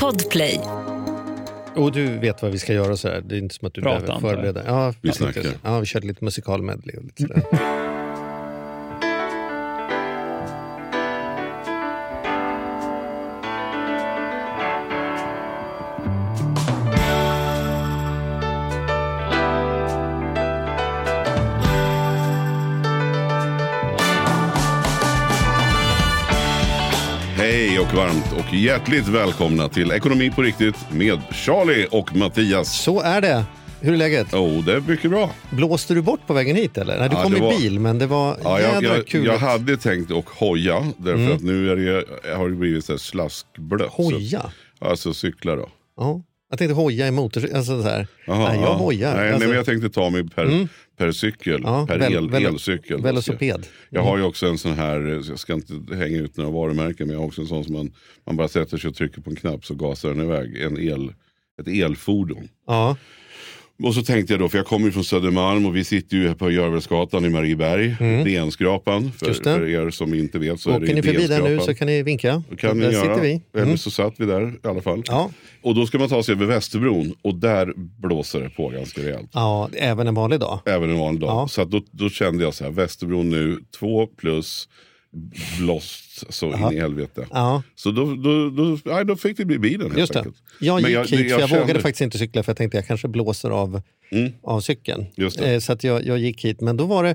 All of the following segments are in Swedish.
Podplay. Och du vet vad vi ska göra och sådär. Det är inte som att du Prata, behöver förbereda. Ja, Vi snackar. så. Ja, vi körde lite musikalmedley och lite sådär. Hjärtligt välkomna till Ekonomi på riktigt med Charlie och Mattias. Så är det. Hur är läget? Oh, det är mycket bra. Blåste du bort på vägen hit eller? Nej, du Ja, kom i var- bil men det var Ja, jag, jädra jag, kul. jag hade tänkt att hoja därför att nu är det, har det blivit så slaskblött. Så, Hoja? alltså cykla då. Ja. Jag tänkte hoja i motorcykel. Alltså så här. Jaha, nej, jag ja. hojar. Nej, alltså, nej, men jag tänkte ta mig per, per cykel, Ja, per väl- el, väl- elcykel. velociped. Jag har ju också en sån här, jag ska inte hänga ut några varumärken, men jag har också en sån som man, man bara sätter sig och trycker på en knapp så gasar den iväg. En el, ett elfordon. Ja. Och så tänkte jag då, för jag kommer ju från Södermalm och vi sitter ju här på Görvelsgatan i Marieberg. För, Mm. Just det. för er som inte vet så är Åker det ni förbi där nu så kan ni vinka. Det kan ni där göra. sitter vi. Eller Mm. så satt vi där i alla fall. Ja. Och då ska man ta sig över Västerbron och där blåser det på ganska rejält. ja, även en vanlig dag. Även en vanlig dag. Ja. Så då, då kände jag så här, Västerbron nu, två plus blåst så in i helvete. Ja, Så då, då, då, nej, då fick det bli bilen helt just det. enkelt. Jag gick jag- hit för jag jag kände- vågade faktiskt inte cykla för jag tänkte jag kanske blåser av, Mm. av cykeln. Eh, Så att jag, jag gick hit. Men då var det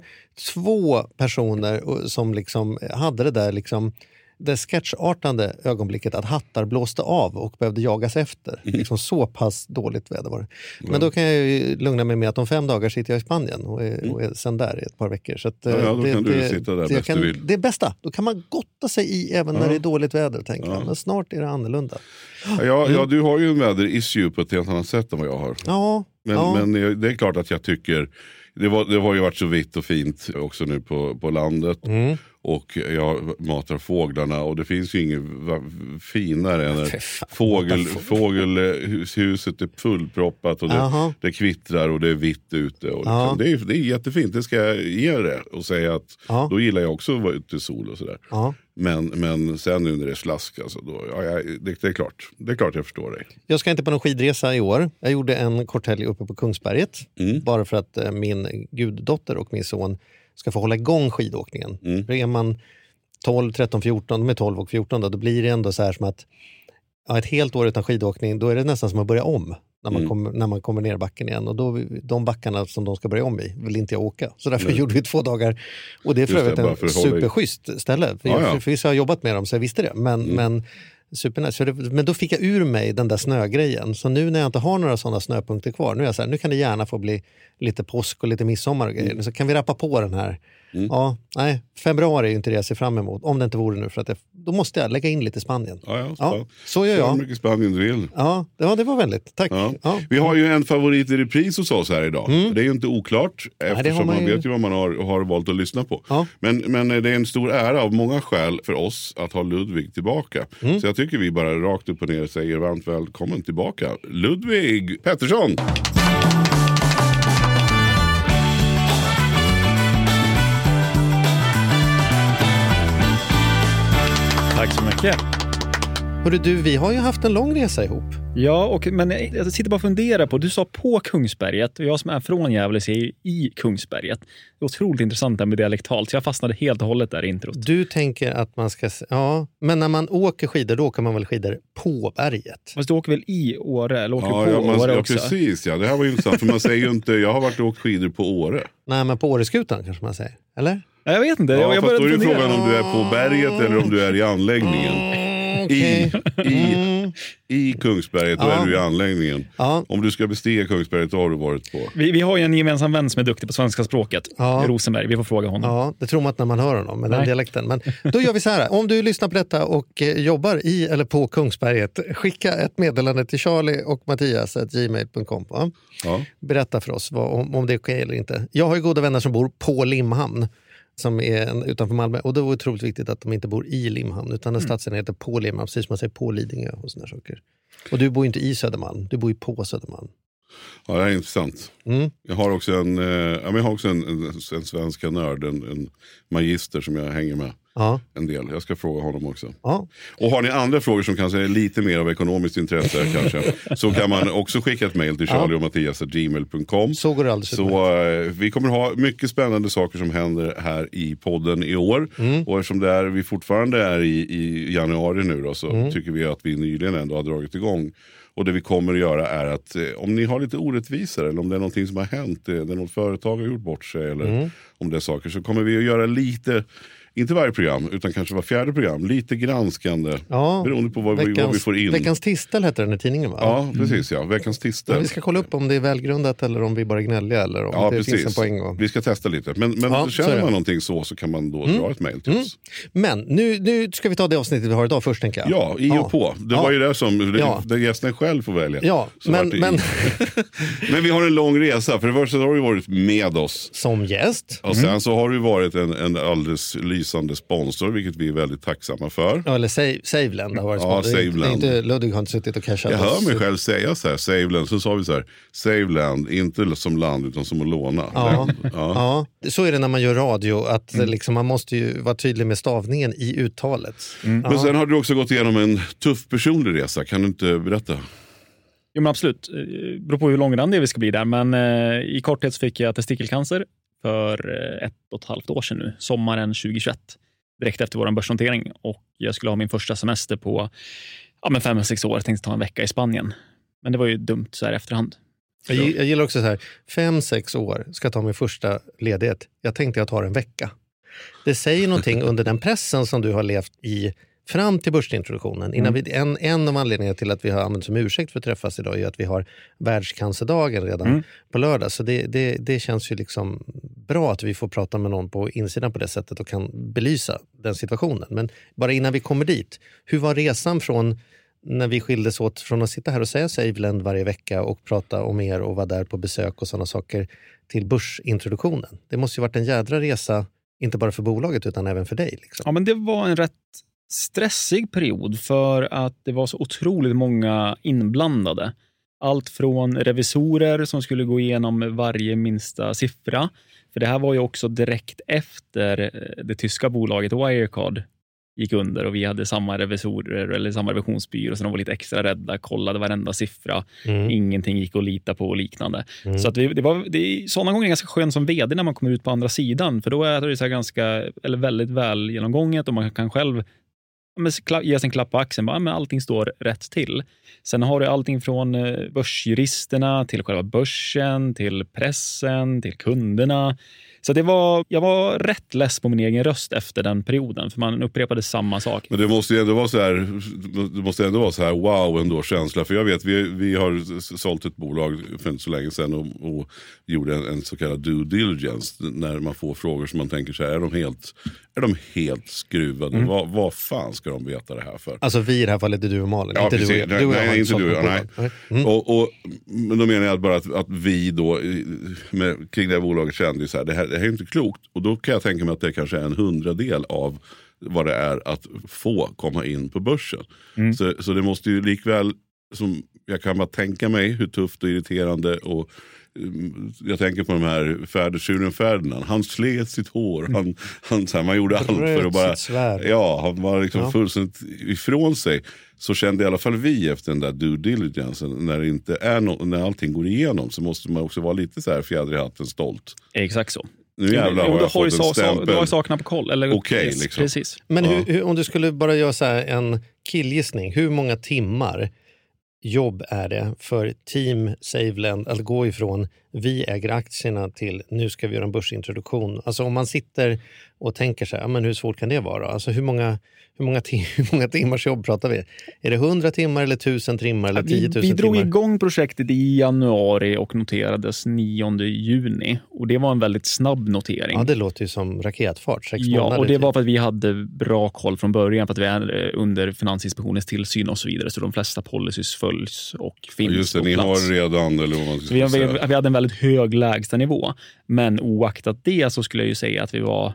två personer som liksom hade det där liksom det sketchartande ögonblicket att hattar blåste av och behövde jagas efter. Mm. Liksom så pass dåligt väder var det. Men då kan jag ju lugna mig med att om fem dagar sitter jag i Spanien och är, och är sen där i ett par veckor. Så att, eh, Mm. Ja, ja, sitta där det, bäst kan, det är bästa. Då kan man gotta sig i även när det är dåligt väder. Tänker jag. Men snart är det annorlunda. Ja, ja, du har ju en väderissue på ett helt annat sätt än vad jag har. Ja, Men, men det är klart att jag tycker, det, var, det har ju varit så vitt och fint också nu på, på landet. Mm. Och jag matar fåglarna och det finns ju inget finare än fågel, fågelhuset är fullproppat och det, det kvittrar och det är vitt ute. Och liksom, det, är, det är jättefint, det ska jag ge det och säga att Ja. då gillar jag också att vara ute i sol och sådär. Men, men sen nu när det är slask, alltså, då, ja, det, det, är klart, det är klart jag förstår dig. Jag ska inte på någon skidresa i år. Jag gjorde en kort helg uppe på Kungsberget. Mm. Bara för att eh, min guddotter och min son ska få hålla igång skidåkningen. Mm. För är man 12, 13, 14, de är 12 och 14 då, då blir det ändå så här som att ja, ett helt år utan skidåkning, då är det nästan som att börja om. När man, Mm. kommer, när man kommer ner backen igen. Och då, de backarna som de ska börja om i vill inte jag åka. Så därför gjorde vi två dagar. Och det är för övrigt en för i- superschysst ställe. För, jag, ja. för, för har jag jobbat med dem så jag visste det. Men, men Supernice. Så det, men då fick jag ur mig den där snögrejen. Så nu när jag inte har några sådana snöpunkter kvar, nu är jag så här, nu kan det gärna få bli lite påsk och lite midsommar och grejer. Så kan vi rappa på den här. Ja, nej, februari är ju inte det jag ser fram emot. Om det inte vore nu, för att jag, då måste jag lägga in lite Spanien. Ja, ja, Ja, så gör jag. hur mycket Spanien du vill. Ja, det var, det var vänligt. Tack. Ja. Ja. Vi har ju en favorit i repris hos oss här idag. Det är ju inte oklart eftersom har man man, ju- vet ju vad man har, har valt att lyssna på. Ja. Men, men det är en stor ära av många skäl för oss att ha Ludvig tillbaka. Så jag tycker vi bara rakt upp och ner säger varmt välkommen tillbaka. Ludvig Pettersson! Tack så mycket. Hörru du, vi har ju haft en lång resa ihop. Ja, och, men jag sitter bara och funderar på, du sa på Kungsberget och jag som är från Gävle säger i Kungsberget. Det är otroligt intressant där med dialektalt, så jag fastnade helt och hållet där i introt. Du tänker att man ska... Ja, men när man åker skidor, då åker man väl skidor på berget? Fast du åker väl i Åre, eller åker Ja, på ja, man, Åre ja, också? precis. Ja. Det här var ju intressant. För man säger ju inte, jag har varit och åkt skidor på Åre. Nej, men på Åreskutan kanske man säger. Eller? Ja, jag vet inte. Ja, jag fast då är fundera. frågan om du är på berget eller om du är i anläggningen. I, i, I Kungsberget, då Ja. är du i anläggningen. Ja. Om du ska bestiga Kungsberget, då har du varit på. Vi, vi har ju en gemensam vän som är duktig på svenska språket, Ja. Rosenberg. Vi får fråga honom. Ja, det tror man inte när man hör honom, med den Nej. dialekten. Men då gör vi så här, om du lyssnar på detta och eh, jobbar i eller på Kungsberget, skicka ett meddelande till Charlie och Mattias gmail.com. Ja. Berätta för oss vad, om, om det är okej eller inte. Jag har ju goda vänner som bor på Limhamn, som är en, utanför Malmö. Och det är otroligt viktigt att de inte bor i Limhamn, utan en stadsdel heter på Limhamn, precis som man säger på Lidingö och sådana saker. Och du bor inte i Södermalm, du bor ju på Södermalm. ja, det är intressant. Mm. Jag har också en, eh, jag har också en, en, en svenska nörd, en, en magister som jag hänger med. Ja. en del. Jag ska fråga honom också. Ja. Och har ni andra frågor som kanske är lite mer av ekonomiskt intresse kanske, så kan man också skicka ett mejl till charlieochmattias.gmail.com. Så går det alldeles. Så eh, vi kommer ha mycket spännande saker som händer här i podden i år. Mm. Och eftersom det är, vi fortfarande är i, i januari nu då, så Mm. tycker vi att vi nyligen ändå har dragit igång. Och det vi kommer att göra är att eh, om ni har lite orättvisor eller om det är någonting som har hänt, eh, där något företag har gjort bort sig eller Mm. om det är saker så kommer vi att göra lite inte varje program, utan kanske var fjärde program. Lite granskande. Ja, beroende på vad, vi, vad vi får in. Veckans tistel hette den i tidningen va? Ja, precis. Ja. Veckans tistel. Men vi ska kolla upp om det är välgrundat eller om vi bara gnälliga eller om Ja, det finns en precis. poäng. Och... Vi ska testa lite. Men, men Ja, känner man någonting så så kan man då dra ett mejl till oss. Men nu, nu ska vi ta det avsnittet vi har idag först tänker jag. Ja, i och på. Det Ja. var ju det som det, Ja. där gästen själv får välja. Ja, Så men, men men vi har en lång resa. För det första har du varit med oss. som gäst, Och sen så har du varit en, en alldeles lysande sponsor, vilket vi är väldigt tacksamma för. ja, eller Save, Saveland har varit Ja, sponsor. Saveland. Det är inte, Ludvig har inte suttit och cashat. Jag hör mig själv säga så här, Saveland. Så sa vi så här, Saveland, inte som land utan som att låna. Ja. Ja. Ja, så är det när man gör radio, att liksom, man måste ju vara tydlig med stavningen i uttalet. Men sen har du också gått igenom en tuff personlig resa. Kan du inte berätta? Jo, men absolut. Det beror på hur långrandig vi ska bli där. Men eh, i korthet så fick jag testikelcancer för eh, ett och ett halvt år sedan nu, sommaren 2021. Direkt efter vår börsnotering. Och jag skulle ha min första semester på ja, men fem, sex år. Jag tänkte ta en vecka i Spanien. Men det var ju dumt så här i efterhand. Jag, jag gillar också så här, fem, sex år ska ta min första ledighet. Jag tänkte jag tar en vecka. Det säger någonting under den pressen som du har levt i fram till börsintroduktionen. Innan vi, en, en av anledningarna till att vi har använt som ursäkt för att träffas idag är att vi har världscancerdagen redan på lördag. Så det, det, det känns ju liksom bra att vi får prata med någon på insidan på det sättet och kan belysa den situationen. Men bara innan vi kommer dit, hur var resan från när vi skildes åt från att sitta här och säga Saveland varje vecka och prata om er och vara där på besök och sådana saker till börsintroduktionen. Det måste ju varit en jädra resa, inte bara för bolaget utan även för dig. Liksom. Ja, men det var en rätt stressig period för att det var så otroligt många inblandade. Allt från revisorer som skulle gå igenom varje minsta siffra. För det här var ju också direkt efter eh, det tyska bolaget Wirecard gick under och vi hade samma revisorer eller samma revisionsbyrå så de var lite extra rädda, kollade varenda siffra. Mm. Ingenting gick att lita på och liknande. Mm. Så att vi, det var, det är sådana gånger ganska skönt som vd när man kommer ut på andra sidan. För då är det så ganska, eller väldigt väl genomgånget och man kan själv ge sig en klapp på axeln. Bara, men allting står rätt till. Sen har du allting från eh, börsjuristerna till själva börsen, till pressen, till kunderna. Så det var, jag var rätt less på min egen röst efter den perioden, för man upprepade samma sak. Men det måste ju ändå vara så här, det måste ändå vara så här wow ändå känsla. För jag vet, vi, vi har sålt ett bolag för inte så länge sedan och, och gjorde en, en så kallad due diligence. När man får frågor som man tänker så här, är de helt, är de helt skruvade? Mm. Vad, vad fan ska de veta det här för? Alltså vi i det här fallet är du och Malin, Ja, inte precis. du och jag. Nej, Du och nej, inte du och jag, bolag. Mm. Och, och, men då menar jag bara att, att vi då med, kring det här bolaget kände så här, det här, det här är inte klokt. Och då kan jag tänka mig att det kanske är en hundradel av vad det är att få komma in på börsen. Så, så det måste ju likväl, som jag kan bara tänka mig hur tufft och irriterande och mm, jag tänker på de här färdertjuren Ferdinand. Han slet sitt hår. Han, han, så här, man gjorde allt för Bröt att bara... Ja, han var liksom Ja. fullständigt ifrån sig. Så kände i alla fall vi efter den där due diligencen. När, det inte är no- när allting går igenom så måste man också vara lite så här fjäder i hatten stolt. Exakt så. Nu jävlar har jag har ju fått en sa- Du stämpel. har sakerna på koll. eller- Okej, liksom. Precis. Men Ja. hur, hur, om du skulle bara göra så här en killgissning, hur många timmar jobb är det för Team Saveland att gå ifrån vi äger aktierna till nu ska vi göra en börsintroduktion? Alltså om man sitter och tänker så här, ja, men hur svårt kan det vara? Alltså hur många, hur många, tim- hur många timmars jobb pratar vi? Är det 100 timmar eller 1000 timmar eller 10 Vi, 000 vi drog timmar? igång projektet i januari och noterades 9 juni. Och Det var en väldigt snabb notering. Ja, det låter ju som raketfart, sex Ja, månader. och det typ. var för att vi hade bra koll från början, för att vi är eh, under Finansinspektionens tillsyn och så vidare. Så de flesta policies följs och finns Just det, på ni plats. har redan, eller vad man ska Så vi, vi, säga. vi hade en väldigt hög lägstanivå. Men oaktat det så skulle jag ju säga att vi var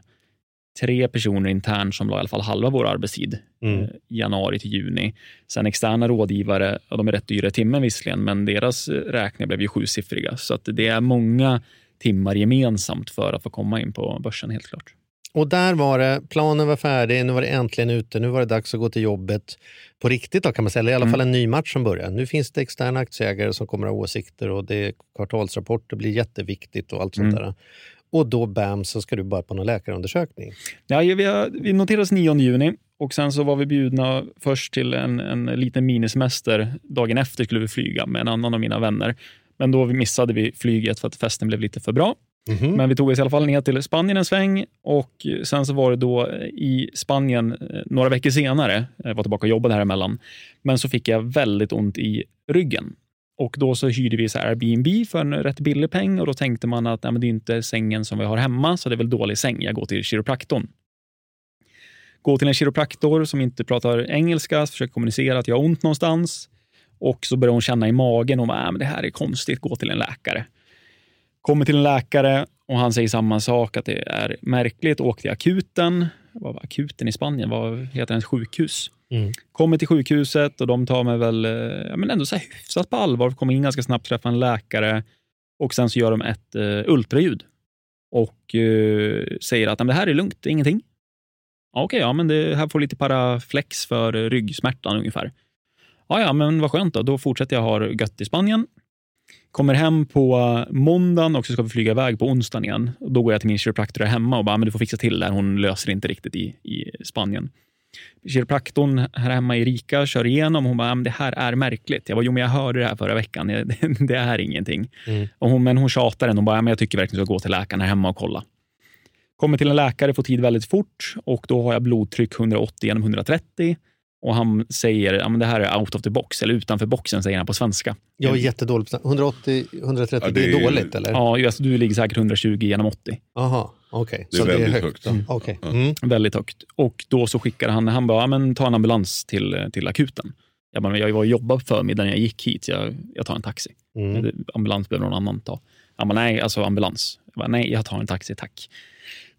tre personer internt som la i alla fall halva vår arbetstid. Mm. eh, januari till juni. Sen externa rådgivare, ja, de är rätt dyra i timmen visserligen, men deras eh, räkningar blev ju sjusiffriga. Så att det är många timmar gemensamt för att få komma in på börsen helt klart. Och där var det, planen var färdig, nu var det äntligen ute, nu var det dags att gå till jobbet på riktigt då kan man säga, eller i alla Mm. fall en ny match som börjar. Nu finns det externa aktieägare som kommer att ha åsikter och det kvartalsrapporter blir jätteviktigt och allt sånt Mm. där. Och då bam så ska du bara på någon läkarundersökning. Ja, vi, har, vi noterades 9 juni och sen så var vi bjudna först till en, en liten minisemester. Dagen efter skulle vi flyga med en annan av mina vänner. Men då missade vi flyget för att festen blev lite för bra. Mhm. Men vi tog oss i alla fall ner till Spanien en sväng och sen så var det då eh, i Spanien eh, några veckor senare, jag var tillbaka och jobbade här emellan, men så fick jag väldigt ont i ryggen. Och då så hyrde vi så här Airbnb för en rätt billig peng och då tänkte man att nej, men det är inte sängen som vi har hemma, så det är väl dålig säng. Jag går till kiropraktorn. Går till en kiropraktor som inte pratar engelska, försöker kommunicera att jag har ont någonstans. Och så börjar hon känna i magen och bara, äh, men det här är konstigt, gå till en läkare. Kommer till en läkare och han säger samma sak, att det är märkligt. Åker till akuten. Vad var akuten i Spanien? Vad heter ens sjukhus? Mm. Kommer till sjukhuset och de tar mig väl eh, ja, men ändå så här hyfsat på allvar. Kommer in ganska snabbt, träffar en läkare och sen så gör de ett uh, ultraljud och eh, säger att "Nej, men det här är lugnt, det är ingenting. Okej, ja, men det här får lite paraflex för eh, ryggsmärtan ungefär. Ja, ja, men vad skönt då. Då fortsätter jag ha gött i Spanien. Kommer hem på måndagen och så ska vi flyga iväg på onsdagen igen. Då går jag till min kiropraktor hemma och bara, men du får fixa till det här. Hon löser det inte riktigt i, i Spanien. Kiropraktorn här hemma i Rika kör igenom. Hon bara, men det här är märkligt. Jag bara, jo men jag hörde det här förra veckan. Det, det är ingenting. Mm. Och hon, men hon tjatar ändå. Hon bara, men jag tycker verkligen att du ska gå till läkaren här hemma och kolla. Kommer till en läkare, får tid väldigt fort och då har jag blodtryck 180 genom 130. Och han säger, ja men det här är out of the box, eller utanför boxen säger han på svenska. Jag är jättedålig på 180, 130, Ja, det, det är är- dåligt eller? Ja, alltså, du ligger säkert 120 genom 80. Aha, okej. Det är Så det är väldigt högt. högt. Mm. Ja. Mm. Väldigt högt. Och då så skickar han, han bara, ja, men ta en ambulans till, till akuten. Jag, bara, men jag var och jobbade på förmiddagen jag gick hit, jag, jag tar en taxi. Mm. Ambulans behöver någon annan ta. Han bara, nej, alltså ambulans. Jag bara, nej, jag tar en taxi, tack.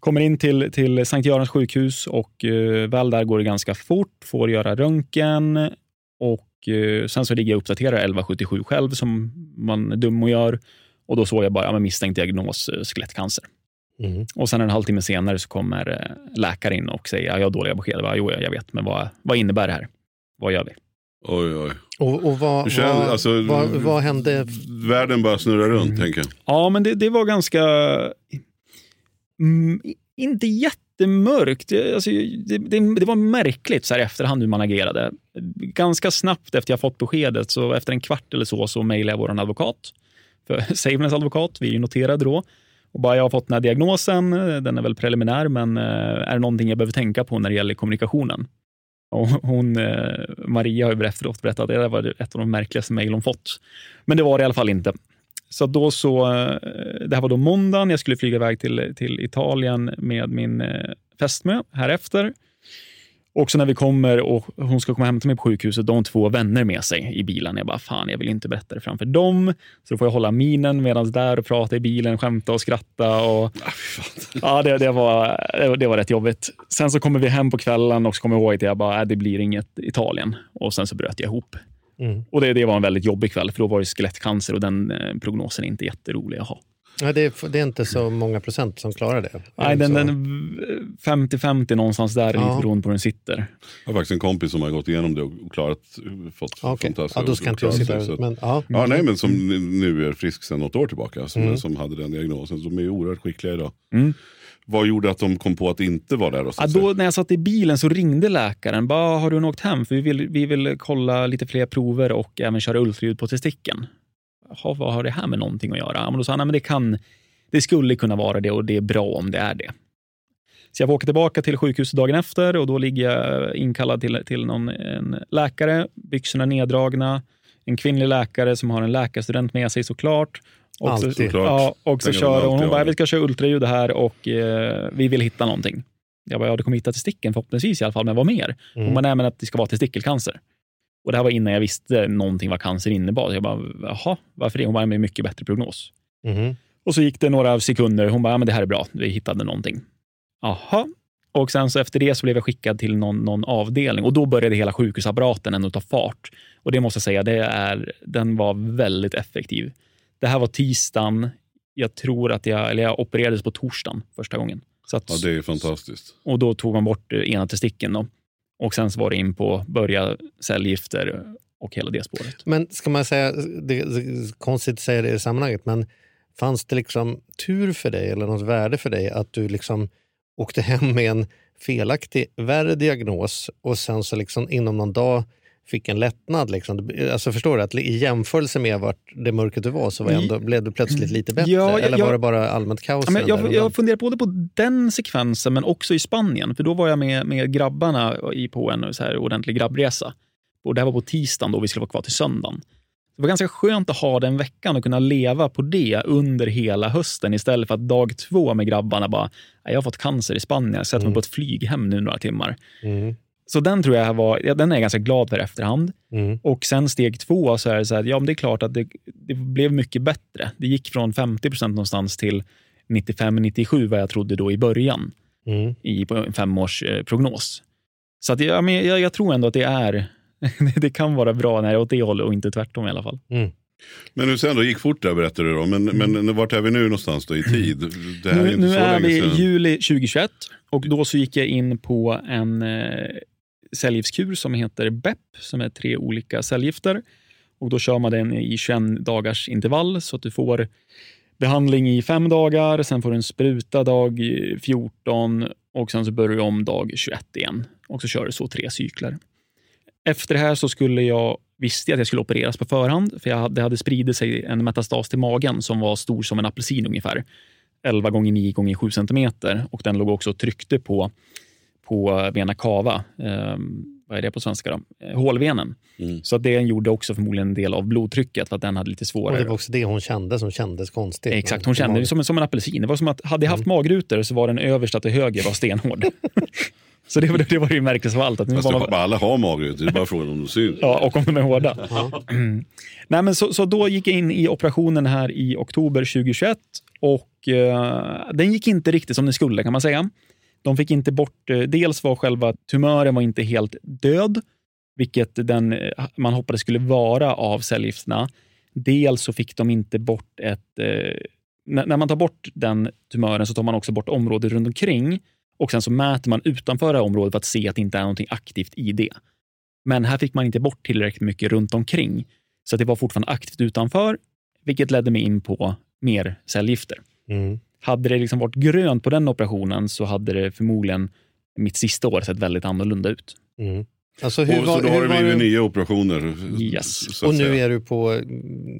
Kommer in till, till Sankt Görans sjukhus och eh, väl där går det ganska fort. Får göra röntgen och eh, sen så ligger jag och uppdaterar 1177 själv som man är dum och gör. Och då såg jag bara ja, men misstänkt diagnos eh, skelettcancer. Mm. Och sen en halvtimme senare så kommer eh, läkaren in och säger ja, jag har dåliga besked. Jag bara, jo, jag vet, men vad, vad innebär det här? Vad gör vi? Oj, oj. Och, och vad, känner, vad, alltså, vad, vad hände? Världen bara snurrar runt, Mm. tänker jag. Ja, men det, det var ganska... Mm, inte jättemörkt. Det, alltså, det, det, det var märkligt så här i efterhand hur man agerade. Ganska snabbt efter jag fått beskedet, så efter en kvart eller så, så mejlade jag vår advokat. För Saveness advokat, vi är ju noterade då. Och bara, jag har fått den här diagnosen, den är väl preliminär, men eh, är det någonting jag behöver tänka på när det gäller kommunikationen? Och hon, eh, Maria har ju efteråt berättat att det var ett av de märkligaste mejl hon fått. Men det var det i alla fall inte. Så då så, eh, det här var då måndagen, jag skulle flyga iväg till, till Italien med min eh, fästmö här efter. Och så när vi kommer och hon ska komma och hämta mig på sjukhuset, de har två vänner med sig i bilen. Jag bara, fan jag vill inte berätta det framför dem. Så då får jag hålla minen medan där och prata i bilen, skämta och skratta. Och, Ah, ja, det, det, var, det, var, det var rätt jobbigt. Sen så kommer vi hem på kvällen och så kommer jag ihåg att jag bara, äh, det blir inget Italien. Och sen så bröt jag ihop. Mm. Och det, det var en väldigt jobbig kväll, för då var det skelettcancer och den eh, prognosen är inte jätterolig att ha. Ja, det, är, det är inte så många procent som klarar det. Nej, den, den 50-50 någonstans där, Ja. lite beroende på hur den sitter. Jag har faktiskt en kompis som har gått igenom det och klarat, fått Okej, fantastiskt. ja, då ska inte jag sitta att- Men, ja. Ja, nej, men som nu är frisk sedan något år tillbaka, som, Mm. som hade den diagnosen. Så de är oerhört skickliga idag. Mm. Vad gjorde att de kom på att inte vara där? Ja, då, när jag satt i bilen så ringde läkaren. Bara, har du åkt hem? För vi vill, vi vill kolla lite fler prover och även köra ultraljud på testikeln. Jaha, vad har det här med någonting att göra? Men då sa han, nej, men det, kan, det skulle kunna vara det och det är bra om det är det. Så jag får åka tillbaka till sjukhuset dagen efter och då ligger jag inkallad till, till någon, en läkare, byxorna neddragna, en kvinnlig läkare som har en läkarstudent med sig såklart. Och så, Alltid. Såklart. ja, och så kör hon. Hon bara, vi ska köra ultraljud här och eh, vi vill hitta någonting. Jag bara, ja, du kommer hitta testikeln förhoppningsvis i alla fall, men vad mer? Hon Mm. bara, nej men att det ska vara testikelcancer. Och det här var innan jag visste någonting vad cancer innebar. Jag bara, jaha, varför det? Hon bara, med mycket bättre prognos. Mhm. Och så gick det några sekunder. Hon bara, ja, men det här är bra. Vi hittade någonting. Jaha. Och sen så efter det så blev jag skickad till någon, någon avdelning och då började hela sjukhusapparaten ändå ta fart. Och det måste jag säga, det är, den var väldigt effektiv. Det här var tisdagen. Jag tror att jag, eller jag opererades på torsdagen första gången. Så att, Ja, det är fantastiskt. Och då tog man bort ena testikeln. Då. Och sen så var det in på börja cellgifter och hela det spåret. Men ska man säga, det är konstigt att säga det i sammanhanget, men fanns det liksom tur för dig eller något värde för dig att du liksom åkte hem med en felaktig, värre diagnos och sen så liksom inom någon dag fick en lättnad. Liksom. Alltså förstår du, att i jämförelse med vart det mörkret du var så var ändå, blev du plötsligt lite bättre? Ja, eller jag- var det bara allmänt kaos? Ja, men jag, jag funderar både på den sekvensen men också i Spanien. För då var jag med, med grabbarna i, på en så här ordentlig grabbresa. Och det här var på tisdagen då vi skulle vara kvar till söndagen. Det var ganska skönt att ha den veckan och kunna leva på det under hela hösten istället för att dag två med grabbarna bara, "Nej, jag har fått cancer i Spanien, jag sätter mig på ett flyg hem nu några timmar. Mm, Så den tror jag var, ja, den är jag ganska glad för efterhand. mm, Och sen steg två så är det så här, ja men det är klart att det, det blev mycket bättre. Det gick från 50 procent någonstans till 95-97 vad jag trodde då i början mm. i en femårs eh, prognos. Så att, ja, men jag, jag tror ändå att det är det kan vara bra när det är åt det hållet och inte tvärtom i alla fall. Men nu sen då, gick fort där berättade du då. Men, men vart är vi nu någonstans då i tid? Det här är Nu, nu är vi i juli 2021 och då så gick jag in på en eh, cellgiftskur som heter BEP, som är tre olika cellgifter. Och då kör man den i 21 dagars intervall så att du får behandling i fem dagar, sen får du en spruta dag 14 och sen så börjar du om dag 21 igen. Och så kör du så tre cykler. Efter det här så skulle jag, visste jag att jag skulle opereras på förhand, för jag hade, det hade spridit sig en metastas till magen som var stor som en apelsin ungefär. 11 gånger 9 gånger 7 centimeter och den låg också och tryckte på, på vena cava. Ehm, vad är det på svenska? då? Eh, Hålvenen. Mm. Så att det gjorde också förmodligen en del av blodtrycket, för att den hade lite Och svårare. det var också det hon kände som kändes konstigt. Exakt, hon kände det som, en- som en apelsin. Det var som att hade jag haft magrutor så var den översta till höger var stenhård. så det, var- det var det märkligaste av allt. Att nu Fast man, alla har magrutor, det är bara frågan om de syns. Ja, och om de är hårda. Mm. Nej, men så, så då gick jag in i operationen här i oktober 2021 och eh, den gick inte riktigt som den skulle kan man säga. De fick inte bort, eh, dels var själva tumören var inte helt död, vilket den, eh, man hoppades skulle vara av cellgifterna. Dels så fick de inte bort ett... Eh, när, när man tar bort den tumören så tar man också bort området runt omkring och sen så mäter man utanför det här området för att se att det inte är någonting aktivt i det. Men här fick man inte bort tillräckligt mycket runt omkring. Så att det var fortfarande aktivt utanför, vilket ledde mig in på mer cellgifter. Mm. Hade det liksom varit grönt på den operationen så hade det förmodligen mitt sista år sett väldigt annorlunda ut. Mm. Alltså, hur och var, så då har hur det var blivit det- nya operationer. Yes. Och nu säga. är, du på,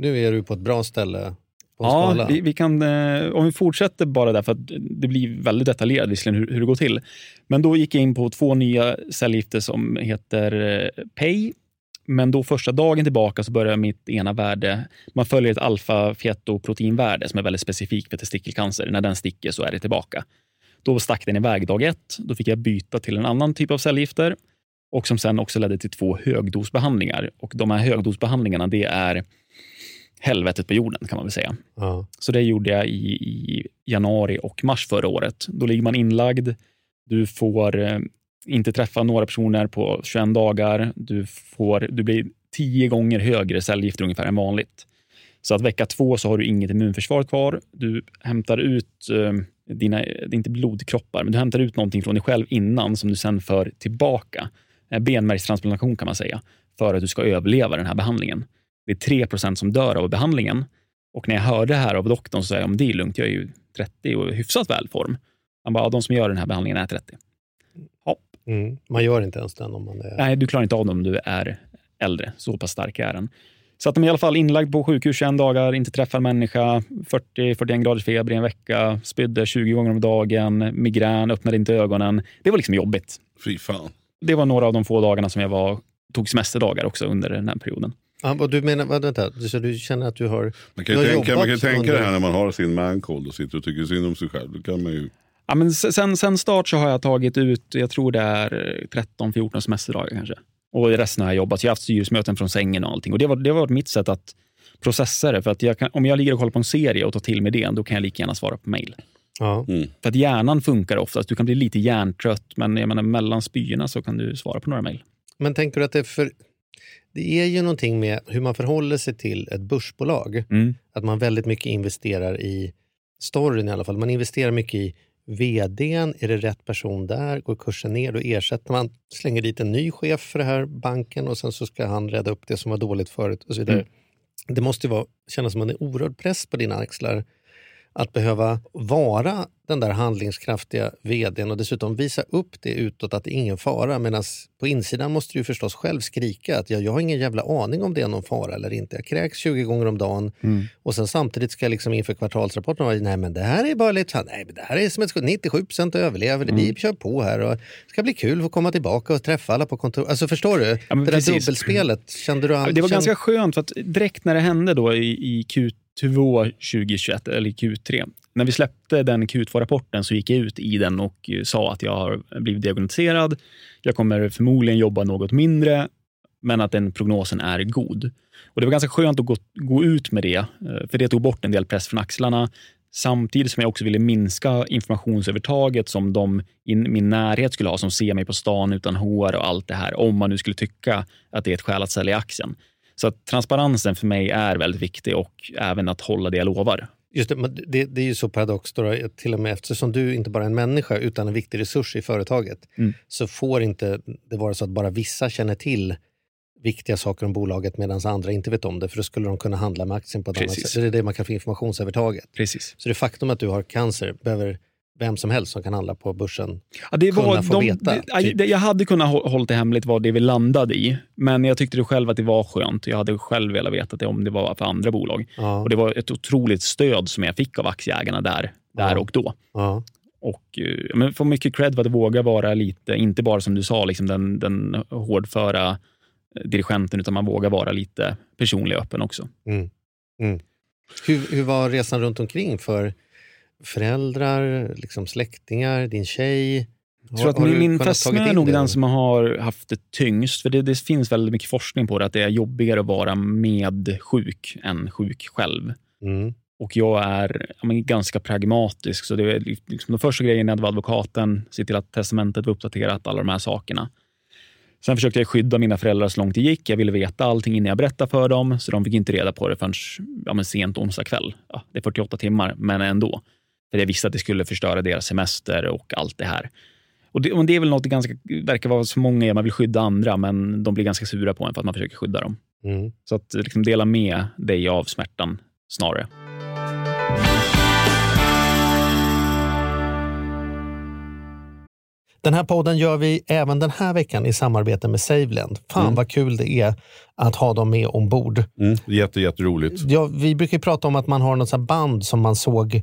nu är du på ett bra ställe på Ja, vi, vi kan, eh, om vi fortsätter bara där, för att det blir väldigt detaljerat visserligen hur, hur det går till. Men då gick jag in på två nya cellgifter som heter eh, PEI. Men då första dagen tillbaka så börjar mitt ena värde, man följer ett alfa-fetoproteinvärde som är väldigt specifikt för testikelcancer. När den sticker så är det tillbaka. Då stack den iväg dag ett. Då fick jag byta till en annan typ av cellgifter och som sen också ledde till två högdosbehandlingar. Och de här högdosbehandlingarna, det är helvetet på jorden kan man väl säga. Ja. Så det gjorde jag i, i januari och mars förra året. Då ligger man inlagd. Du får eh, inte träffa några personer på 21 dagar. Du, får, du blir tio gånger högre cellgifter ungefär än vanligt. Så att vecka två så har du inget immunförsvar kvar. Du hämtar ut eh, dina, det är inte blodkroppar, men du hämtar ut någonting från dig själv innan som du sen för tillbaka. Eh, Benmärgstransplantation kan man säga, för att du ska överleva den här behandlingen. Det är 3% som dör av behandlingen. Och när jag hörde det här av doktorn så sa jag, om det är lugnt, jag är ju 30 och i hyfsat väl form. Han bara, ja, de som gör den här behandlingen är 30. Mm. Man gör inte ens den om man är... Nej, du klarar inte av det om du är äldre. Så pass stark är den. Så att de är i alla fall inlagd på sjukhus 21 dagar, inte träffar en människa, 40-41 graders feber i en vecka, spydde 20 gånger om dagen, migrän, öppnade inte ögonen. Det var liksom jobbigt. Fy fan. Det var några av de få dagarna som jag var, tog semesterdagar också under den här perioden. Ja, du menar, vad- vänta, så du känner att du har... Man kan Du ju har tänka, man kan tänka under- det här när man har sin mancold och sitter och tycker synd om sig själv. Då kan man ju... Ja, men se- sen, sen start så har jag tagit ut, jag tror det är 13-14 semesterdagar kanske. Och resten har jag jobbat. Så jag har haft styrelsemöten från sängen och allting. Och det var, det har varit mitt sätt att processa det. För att jag kan, om jag ligger och kollar på en serie och tar till mig det, då kan jag lika gärna svara på mejl. Ja. För att hjärnan funkar oftast. Du kan bli lite hjärntrött, men jag menar, mellan spyorna så kan du svara på några mejl. Men tänker du att det är för... Det är ju någonting med hur man förhåller sig till ett börsbolag. Mm. Att man väldigt mycket investerar i storyn i alla fall. Man investerar mycket i vdn, är det rätt person där? Går kursen ner, då ersätter man, slänger dit en ny chef för den här banken och sen så ska han rädda upp det som var dåligt förut och så vidare. Mm. Det måste ju vara, kännas som en oerhörd press på dina axlar att behöva vara den där handlingskraftiga vdn och dessutom visa upp det utåt att det är ingen fara. Medan på insidan måste du förstås själv skrika att jag, jag har ingen jävla aning om det är någon fara eller inte. Jag kräks 20 gånger om dagen och sen samtidigt ska jag liksom inför kvartalsrapporten vara nej men det här är bara lite, nej men det här är som ett 97% överlever, det. vi kör på här och det ska bli kul att komma tillbaka och träffa alla på kontor. Alltså förstår du? Ja, det där precis. dubbelspelet, kände du all, Det var kände- ganska skönt för att direkt när det hände då i, i Q2 2021, eller i Q3, när vi släppte den Q2-rapporten så gick jag ut i den och eh, sa att jag har blivit diagnostiserad. Jag kommer förmodligen jobba något mindre, men att den prognosen är god. Och Det var ganska skönt att gå, gå ut med det, eh, för det tog bort en del press från axlarna. Samtidigt som jag också ville minska informationsövertaget som de i min närhet skulle ha, som ser mig på stan utan hår och allt det här, om man nu skulle tycka att det är ett skäl att sälja aktien. Så att transparensen för mig är väldigt viktig och även att hålla det jag lovar. Just det, men det, det är ju så paradoxt, då, till och med eftersom du inte bara är en människa utan en viktig resurs i företaget Mm. så får inte det vara så att bara vissa känner till viktiga saker om bolaget medan andra inte vet om det för då skulle de kunna handla med aktien på ett annat Precis. sätt. Så det är det man kan få informationsövertaget. Precis. Så det faktum att du har cancer behöver vem som helst som kan handla på börsen. Ja, det kunna var, få de, veta, det, typ. jag hade kunnat hå- hålla det hemligt vad det vi landade i, men jag tyckte det själv att det var skönt. Jag hade själv velat veta det om det var för andra bolag. Ja, Och Det var ett otroligt stöd som jag fick av aktieägarna där, där Ja. och då. ja, Och eh, men får mycket cred för att våga vara lite, inte bara som du sa, liksom den, den hårdföra eh, dirigenten, utan man vågar vara lite personlig och öppen också. mm, mm. Hur, hur var resan runt omkring för föräldrar, liksom släktingar, din tjej? Jag tror att Har- har min, fästmö är nog den som har haft det tyngst. För det, det finns väldigt mycket forskning på det, att det är jobbigare att vara med sjuk än sjuk själv. Mm. Och jag är ja, ganska pragmatisk. Så det är liksom, de första grejerna var advokaten, se till att testamentet var uppdaterat, alla de här sakerna. Sen försökte jag skydda mina föräldrar så långt det gick. Jag ville veta allting innan jag berättade för dem, så de fick inte reda på det förrän ja, sent onsdag kväll. Ja, det är 48 timmar, men ändå. För jag visste att det skulle förstöra deras semester och allt det här. Och det, och det är väl något det ganska, verkar vara så många är, man vill skydda andra, men de blir ganska sura på en för att man försöker skydda dem. Mm. Så att liksom dela med dig av smärtan snarare. Den här podden gör vi även den här veckan i samarbete med Saveland. Fan Mm. vad kul det är att ha dem med ombord. Mm. Jätte, jätteroligt. Ja, vi brukar ju prata om att man har något band som man såg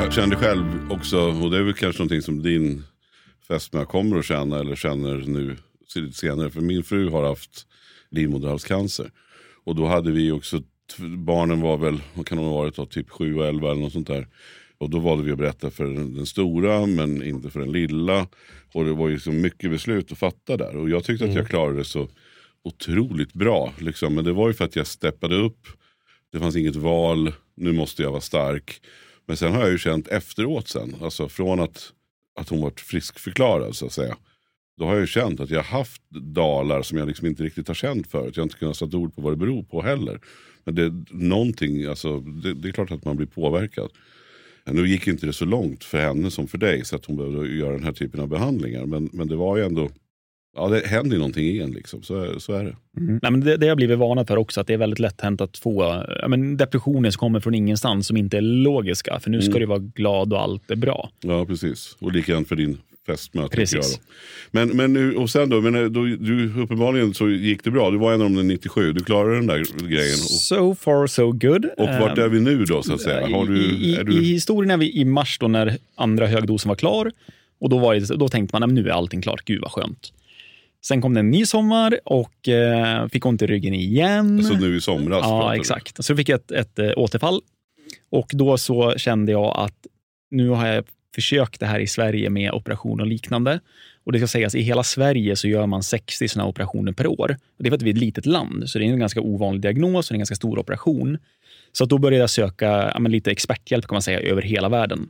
Jag kände själv också, och det är väl kanske någonting som din fästmö kommer att känna eller känner nu lite senare. För min fru har haft livmoderhalscancer. Och då hade vi också, barnen var väl, vad kan de ha varit då, typ 7 och 11 eller något sånt där. Och då valde vi att berätta för den, stora men inte för den lilla. Och det var ju så mycket beslut att fatta där. Och jag tyckte att jag klarade det så otroligt bra. Liksom. Men det var ju för att jag steppade upp. Det fanns inget val, nu måste jag vara stark. Men sen har jag ju känt efteråt sen, alltså från att, att hon varit friskförklarad så att säga. Då har jag ju känt att jag haft dalar som jag liksom inte riktigt har känt förut. Jag har inte kunnat sätta ord på vad det beror på heller. Men det är någonting, alltså, det, det är klart att man blir påverkad. Nu gick inte det så långt för henne som för dig så att hon behövde göra den här typen av behandlingar. Men, men det var ju ändå, ja det händer ju någonting igen liksom. Så, så är det. Mm. Nej, men det, det har jag blivit varnad för också, att det är väldigt lätt hänt att få ja, men depressioner som kommer från ingenstans som inte är logiska. För nu ska Mm. du vara glad och allt är bra. Ja precis. Och likadant för din fästmö. Precis. Men, men nu, och sen då, men eh, då, du, uppenbarligen så gick det bra. Du var en av de 97, du klarade den där grejen. Och, So far so good. och vart Ehm, är vi nu då så att säga? Har du, I, i, är I du, historien är vi i mars då när andra högdosen var klar. Och då, var det, då tänkte man att nu är allting klart. Gud vad skönt. Sen kom det en ny sommar och eh, fick ont i ryggen igen. alltså nu i somras? Ja, du. exakt. Så fick jag ett, ett eh, återfall. Och då så kände jag att nu har jag försökt det här i Sverige med operation och liknande. Och det ska sägas, i hela Sverige så gör man 60 sådana operationer per år. Och det är för att vi är ett litet land, så det är en ganska ovanlig diagnos och en ganska stor operation. Så då började jag söka ja, lite experthjälp kan man säga, över hela världen.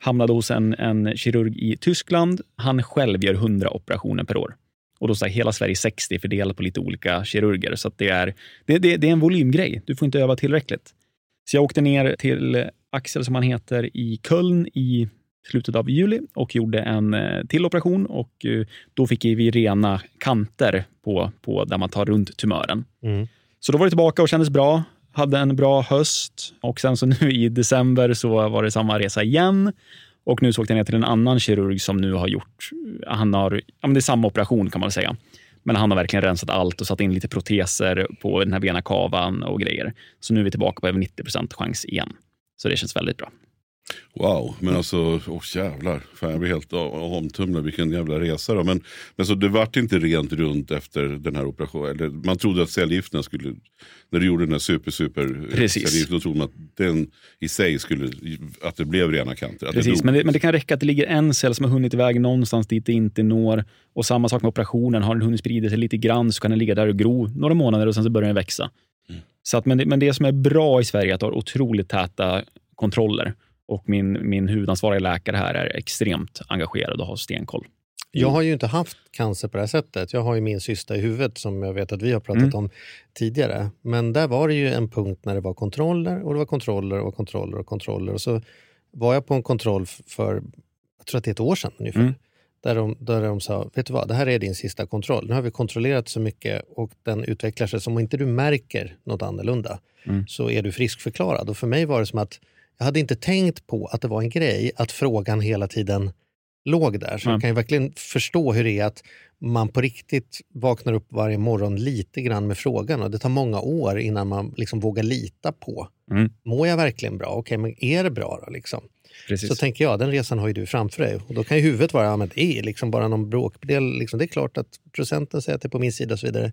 Hamnade hos en, en kirurg i Tyskland. Han själv gör 100 operationer per år. Och då så här, hela Sverige 60 fördelat på lite olika kirurger. Så det, är, det, det, det är en volymgrej. Du får inte öva tillräckligt. Så jag åkte ner till Axel, som han heter, i Köln i slutet av juli och gjorde en eh, till operation. Och eh, Då fick vi rena kanter på, på där man tar runt tumören. Mm. Så då var det tillbaka och kändes bra. Hade en bra höst och sen så nu i december så var det samma resa igen. Och nu så åkte jag ner till en annan kirurg som nu har gjort, han har, ja men det är samma operation kan man säga. Men han har verkligen rensat allt och satt in lite proteser på den här vena kavan och grejer. Så nu är vi tillbaka på över 90% chans igen. Så det känns väldigt bra. Wow, men alltså, åh jävlar. Fan, jag blir helt omtumlad, vilken jävla resa då. Men, men så det vart inte rent runt efter den här operationen? Man trodde att cellgifterna skulle, när du gjorde den här super super Precis. cellgift, då trodde man att den i sig skulle, att det blev rena kanter. Det Precis, dog. men det, men det kan räcka att det ligger en cell som har hunnit iväg någonstans dit det inte når. Och samma sak med operationen. Har den hunnit sprida sig lite grann så kan den ligga där och gro några månader och sen så börjar den växa. Så att, men, det, men det som är bra i Sverige är att ha otroligt täta kontroller. Och min, min huvudansvariga läkare här är extremt engagerad och har stenkoll. Jag har ju inte haft cancer på det här sättet. Jag har ju min cysta i huvudet som jag vet att vi har pratat Mm. om tidigare. Men där var det ju en punkt när det var kontroller och det var kontroller och kontroller och kontroller. Och så var jag på en kontroll för, jag tror att det är ett år sedan ungefär. Mm. Där, de, där de sa, vet du vad, det här är din sista kontroll. Nu har vi kontrollerat så mycket och den utvecklar sig. Så om inte du märker något annorlunda Mm. så är du friskförklarad. Och för mig var det som att jag hade inte tänkt på att det var en grej att frågan hela tiden låg där. Så Nej. jag kan ju verkligen förstå hur det är att man på riktigt vaknar upp varje morgon lite grann med frågan och det tar många år innan man liksom vågar lita på. Mm. Mår jag verkligen bra? Okej, men är det bra då? Liksom? Precis. Så tänker jag, den resan har ju du framför dig. Och då kan ju huvudet vara, ja men det är liksom bara någon bråkdel. Liksom. Det är klart att procenten säger att det är på min sida och så vidare.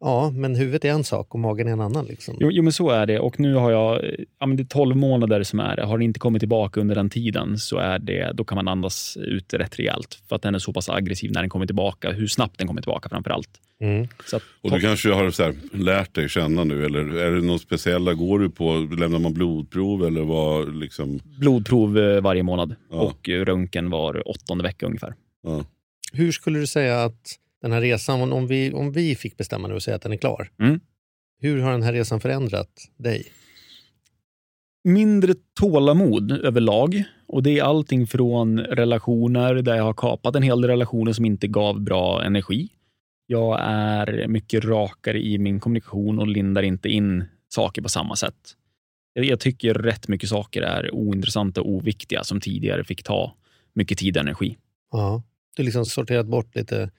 Ja, men huvudet är en sak och magen är en annan. Liksom. Jo, jo, men så är det. Och nu har jag, ja, men det är 12 månader som är det. Har det inte kommit tillbaka under den tiden så är det, då kan man andas ut rätt rejält. För att den är så pass aggressiv när den kommer tillbaka. Hur snabbt den kommer tillbaka framför allt. Mm. Så att, Och du kanske har så här, lärt dig känna nu, eller är det något speciella? Går du på, lämnar man blodprov eller vad liksom? blodprov eh, varje månad Ja. och eh, röntgen var åttonde vecka ungefär. Ja. Hur skulle du säga att den här resan, om- om vi, om vi fick bestämma nu och säga att den är klar. Mm. Hur har den här resan förändrat dig? Mindre tålamod överlag. Och det är allting från relationer där jag har kapat en hel del relationer som inte gav bra energi. Jag är mycket rakare i min kommunikation och lindar inte in saker på samma sätt. Jag, jag tycker rätt mycket saker är ointressanta och oviktiga som tidigare fick ta mycket tid och energi. Ja. Du har liksom sorterat bort lite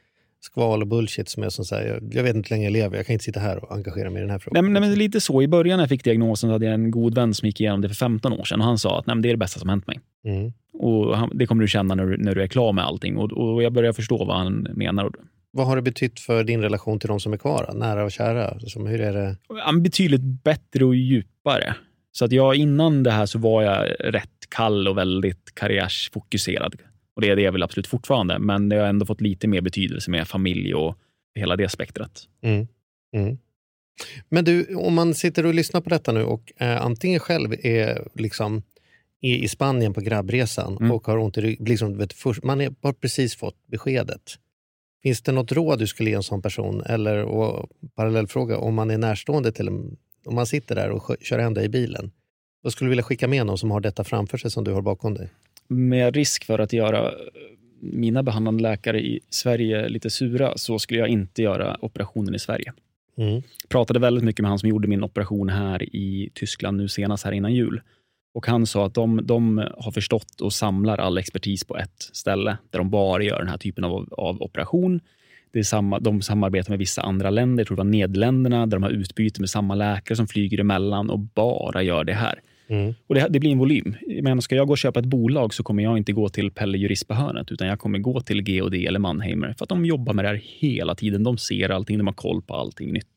skval och bullshit som är som säger, jag, jag vet inte hur länge jag lever, jag kan inte sitta här och engagera mig i den här Nej, frågan. men, nej, men det är lite så. I början när jag fick diagnosen så hade jag en god vän som gick igenom det för 15 år sedan och han sa att nej, men det är det bästa som hänt mig. Mm. Och han, det kommer du känna när du, när du är klar med allting. Och, och jag börjar förstå vad han menar. Vad har det betytt för din relation till de som är kvar? Nära och kära? Som, hur är det? Betydligt bättre och djupare. Så att jag, innan det här så var jag rätt kall och väldigt karriärsfokuserad. Och det är det jag vill absolut fortfarande. Men det har ändå fått lite mer betydelse med familj och hela det spektrat. Mm. Mm. Men du, om man sitter och lyssnar på detta nu och eh, antingen själv är liksom är i Spanien på grabbresan Mm. och har ont i ryggen. Liksom, vet, först- man är, har precis fått beskedet. Finns det något råd du skulle ge en sån person? Eller och, parallellfråga, om man är närstående till en, om man sitter där och kör hem dig i bilen. Vad skulle du vilja skicka med någon som har detta framför sig som du har bakom dig? Med risk för att göra eh, mina behandlande läkare i Sverige lite sura så skulle jag inte göra operationen i Sverige. Mm. pratade väldigt mycket med han som gjorde min operation här i Tyskland nu senast här innan jul. Och Han sa att de, de har förstått och samlar all expertis på ett ställe där de bara gör den här typen av, av operation. Det är samma, de samarbetar med vissa andra länder, jag tror det var Nederländerna, där de har utbyte med samma läkare som flyger emellan och bara gör det här. Mm. Och det, det blir en volym. Men ska jag gå och köpa ett bolag så kommer jag inte gå till Pelle Jurist på hörnet, utan jag kommer gå till GOD eller Mannheimer för att de jobbar med det här hela tiden. De ser allting, de har koll på allting nytt.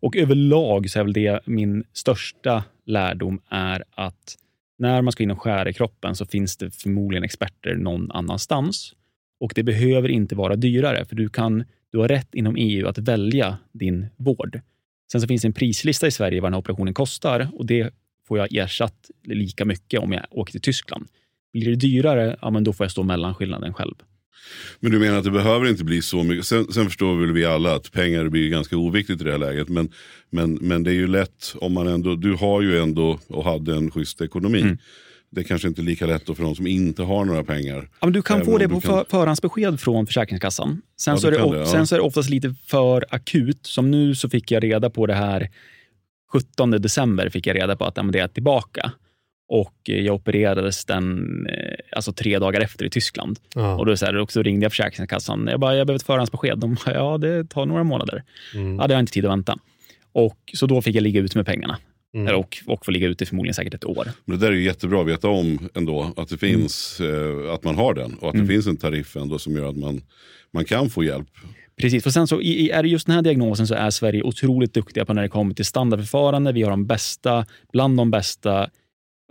Och överlag så är väl det min största lärdom är att när man ska in och skära i kroppen så finns det förmodligen experter någon annanstans. Och det behöver inte vara dyrare, för du, kan, du har rätt inom EU att välja din vård. Sen så finns det en prislista i Sverige vad den här operationen kostar och det får jag ersatt lika mycket om jag åker till Tyskland. Blir det dyrare, ja, men då får jag stå mellanskillnaden själv. Men du menar att det behöver inte bli så mycket. Sen, sen förstår väl vi alla att pengar blir ganska oviktigt i det här läget. Men, men, men det är ju lätt om man ändå, du har ju ändå och hade en schysst ekonomi. Mm. Det är kanske inte lika lätt för de som inte har några pengar. Ja, men du kan få det på kan- för, förhandsbesked från Försäkringskassan. Sen, Ja, så är det, det, ja. sen så är det oftast lite för akut. Som nu så fick jag reda på det här 17 december fick jag reda på att det är tillbaka. Och eh, jag opererades den, eh, alltså tre dagar efter i Tyskland. Ja. Och då så här, också ringde jag Försäkringskassan. Jag bara, jag behöver ett förhandsbesked. De bara, ja det tar några månader. Mm. Ja, det har inte tid att vänta. Och Så då fick jag ligga ute med pengarna. Mm. Och, och få ligga ute förmodligen säkert ett år. Men det där är ju jättebra att veta om ändå. Att det finns, eh, att man har den. Och att Mm. det finns en tariff ändå som gör att man, man kan få hjälp. Precis, för sen så i, i- är det just den här diagnosen så är Sverige otroligt duktiga på när det kommer till standardförfarande. Vi har de bästa, bland de bästa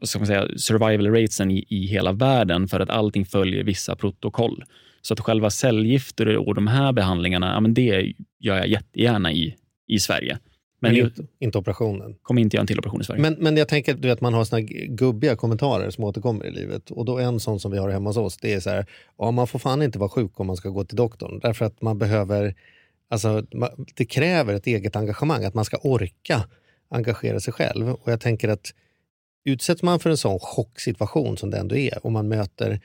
ska man säga, survival ratesen i, i hela världen för att allting följer vissa protokoll. Så att själva cellgifter och de här behandlingarna, ja, men det gör jag jättegärna i, i Sverige. Men Men inte, inte operationen. kommer inte göra en till operation i Sverige. Men, men jag tänker du vet, man har såna gubbiga kommentarer som återkommer i livet. Och då en sån som vi har hemma hos oss, det är så här, ja, man får fan inte vara sjuk om man ska gå till doktorn. Därför att man behöver, alltså, det kräver ett eget engagemang, att man ska orka engagera sig själv. Och jag tänker att utsätts man för en sån chocksituation som det ändå är och man möter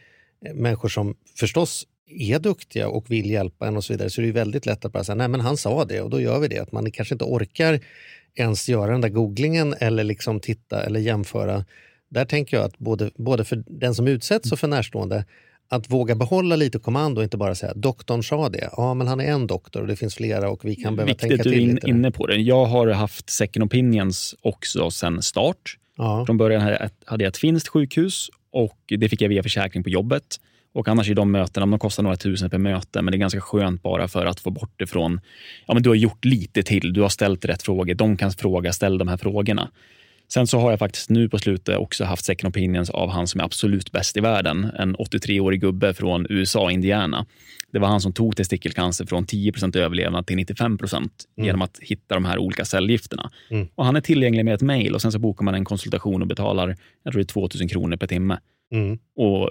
eh, människor som förstås är duktiga och vill hjälpa en och så vidare så är det ju väldigt lätt att bara säga nej men han sa det och då gör vi det. Att man kanske inte orkar ens göra den där googlingen eller liksom titta eller jämföra. Där tänker jag att både, både för den som utsätts och för närstående att våga behålla lite kommando och inte bara säga doktorn sa det. Ja, men han är en doktor och det finns flera och vi kan behöva Viktigt tänka du är till in, lite. inne på det. Jag har haft second opinions också sedan start. Ja. Från början hade jag ett- hade jag ett finskt sjukhus och det fick jag via försäkring på jobbet. Och annars i de mötena, de kostar några tusen per möte, men det är ganska skönt bara för att få bort det från, ja men du har gjort lite till, du har ställt rätt frågor, de kan fråga, ställ de här frågorna. Sen så har jag faktiskt nu på slutet också haft second opinions av han som är absolut bäst i världen. En 83-årig gubbe från USA, Indiana. Det var han som tog testikelcancer från 10% överlevnad till 95% genom att hitta de här olika cellgifterna. Mm. Och Han är tillgänglig med ett mejl och sen så bokar man en konsultation och betalar jag tror det är 2000 kronor per timme. Mm. Och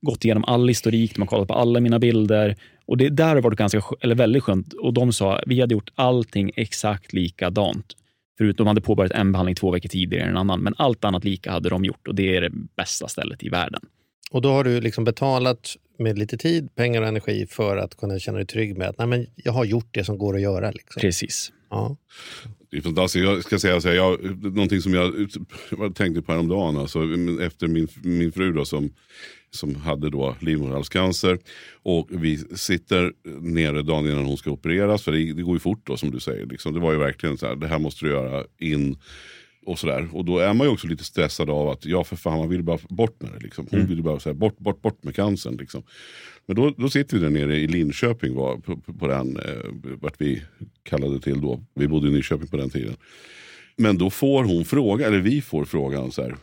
gått igenom all historik, de har kollat på alla mina bilder. Och det där har varit ganska, eller väldigt skönt. Och de sa vi hade gjort allting exakt likadant. Förutom de hade påbörjat en behandling två veckor tidigare än en annan. Men allt annat lika hade de gjort och det är det bästa stället i världen. Och då har du liksom betalat med lite tid, pengar och energi för att kunna känna dig trygg med att nej, men jag har gjort det som går att göra. Liksom. Precis. Ja. Det är fantastiskt. Jag ska säga så här, jag, någonting som jag, jag tänkte på häromdagen, alltså, efter min, min fru då, som, som hade då livmoderhalscancer. Och vi sitter nere dagen innan hon ska opereras, för det, det går ju fort då som du säger. Liksom. Det var ju verkligen så här, det här måste du göra in och sådär. Och då är man ju också lite stressad av att, ja för fan man vill bara bort med det. Liksom. Hon vill ju bara säga bort, bort, bort med cancern. Liksom. Men då, då sitter vi där nere i Linköping, var, på, på, på den, eh, vart vi kallade till då. Vi bodde i Nyköping på den tiden. Men då får hon fråga, eller vi får frågan så här.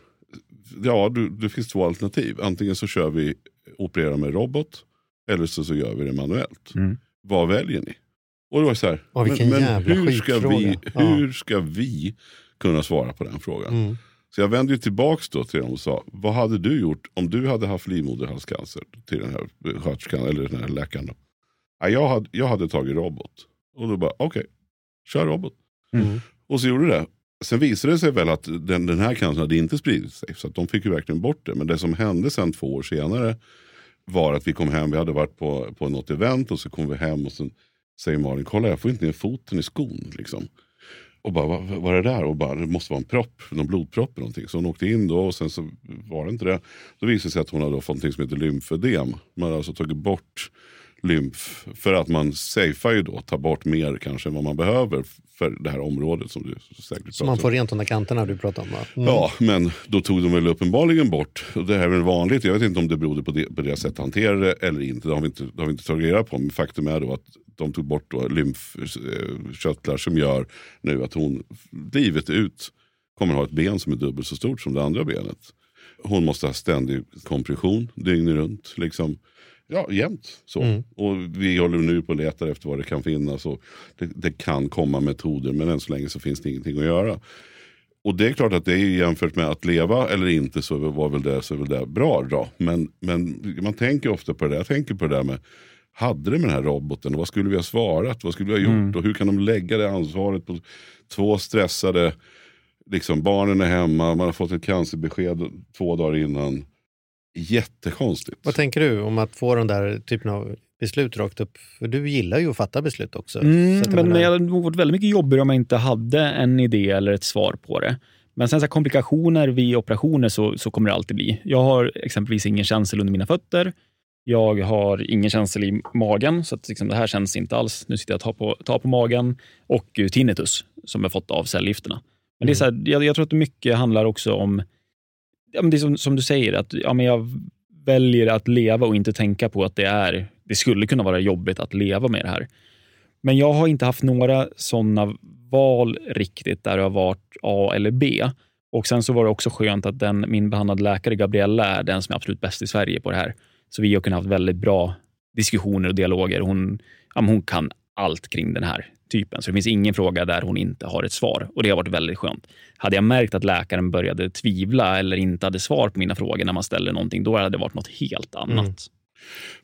Ja, du, det finns två alternativ. Antingen så kör vi operera med robot. Eller så, så gör vi det manuellt. Mm. Vad väljer ni? Och det var så här. Åh, vilken jävla hur, ska vi, skitfråga. Ja. hur ska vi kunna svara på den frågan? Mm. Så jag vände ju tillbaks då till dem och sa, vad hade du gjort om du hade haft livmoderhalscancer? Till den här sköterskan eller den här läkaren. Då. Ja, jag, hade, jag hade tagit robot. Och då bara, okej, okay, kör robot. Mm. Och så gjorde det. Sen visade det sig väl att den, den här cancern hade inte spridit sig. Så att de fick ju verkligen bort det. Men det som hände sen två år senare var att vi kom hem, vi hade varit på, på något event och så kom vi hem och sen säger Malin, kolla jag får inte ner foten i skon. Liksom. Och bara, vad, vad är det där? Och bara, det måste vara en propp, någon blodpropp eller någonting. Så hon åkte in då och sen så var det inte det. Då visade det sig att hon hade fått något som heter lymfödem. Man hade alltså tagit bort lymf. För att man safear ju då, tar bort mer kanske än vad man behöver för det här området som du säkert Så man får rent de där kanterna du pratar om? Mm. Ja, men då tog de väl uppenbarligen bort, och det här är väl vanligt, jag vet inte om det berodde på, det, på deras sätt att hantera det eller inte, det har vi inte, det har vi inte tagit reda på. Men faktum är då att de tog bort då lymfkörtlar som gör nu att hon livet ut kommer ha ett ben som är dubbelt så stort som det andra benet. Hon måste ha ständig kompression dygnet runt. Liksom. Ja, jämt. Så. Mm. Och vi håller nu på att leta efter vad det kan finnas. Och det, det, kan komma metoder men än så länge så finns det ingenting att göra. Och det är klart att det är jämfört med att leva eller inte så var väl det, så väl det bra. Då. Men, men man tänker ofta på det där. Jag tänker på det där med hade det med den här roboten och vad skulle vi ha svarat? Vad skulle vi ha gjort? Mm. Och hur kan de lägga det ansvaret på två stressade, liksom barnen är hemma, man har fått ett cancerbesked två dagar innan. Jättekonstigt. Vad tänker du om att få den där typen av beslut rakt upp? För du gillar ju att fatta beslut också. Mm, men menar- det hade varit väldigt mycket jobbigare om jag inte hade en idé eller ett svar på det. Men sen så här, komplikationer vid operationer så, så kommer det alltid bli. Jag har exempelvis ingen känsel under mina fötter. Jag har ingen känsel i magen, så att liksom, det här känns inte alls. Nu sitter jag och tar på, tar på magen. Och tinnitus, som jag fått av cellgifterna. Men det är så här, jag, jag tror att mycket handlar också om, ja, men det är som, som du säger, att ja, men jag väljer att leva och inte tänka på att det är det skulle kunna vara jobbigt att leva med det här. Men jag har inte haft några sådana val riktigt där det har varit A eller B. Och Sen så var det också skönt att den, min behandlade läkare Gabriella är den som är absolut bäst i Sverige på det här. Så vi har kunnat ha väldigt bra diskussioner och dialoger. Hon, ja, hon kan allt kring den här typen. Så det finns ingen fråga där hon inte har ett svar. Och Det har varit väldigt skönt. Hade jag märkt att läkaren började tvivla eller inte hade svar på mina frågor när man ställer någonting, då hade det varit något helt annat.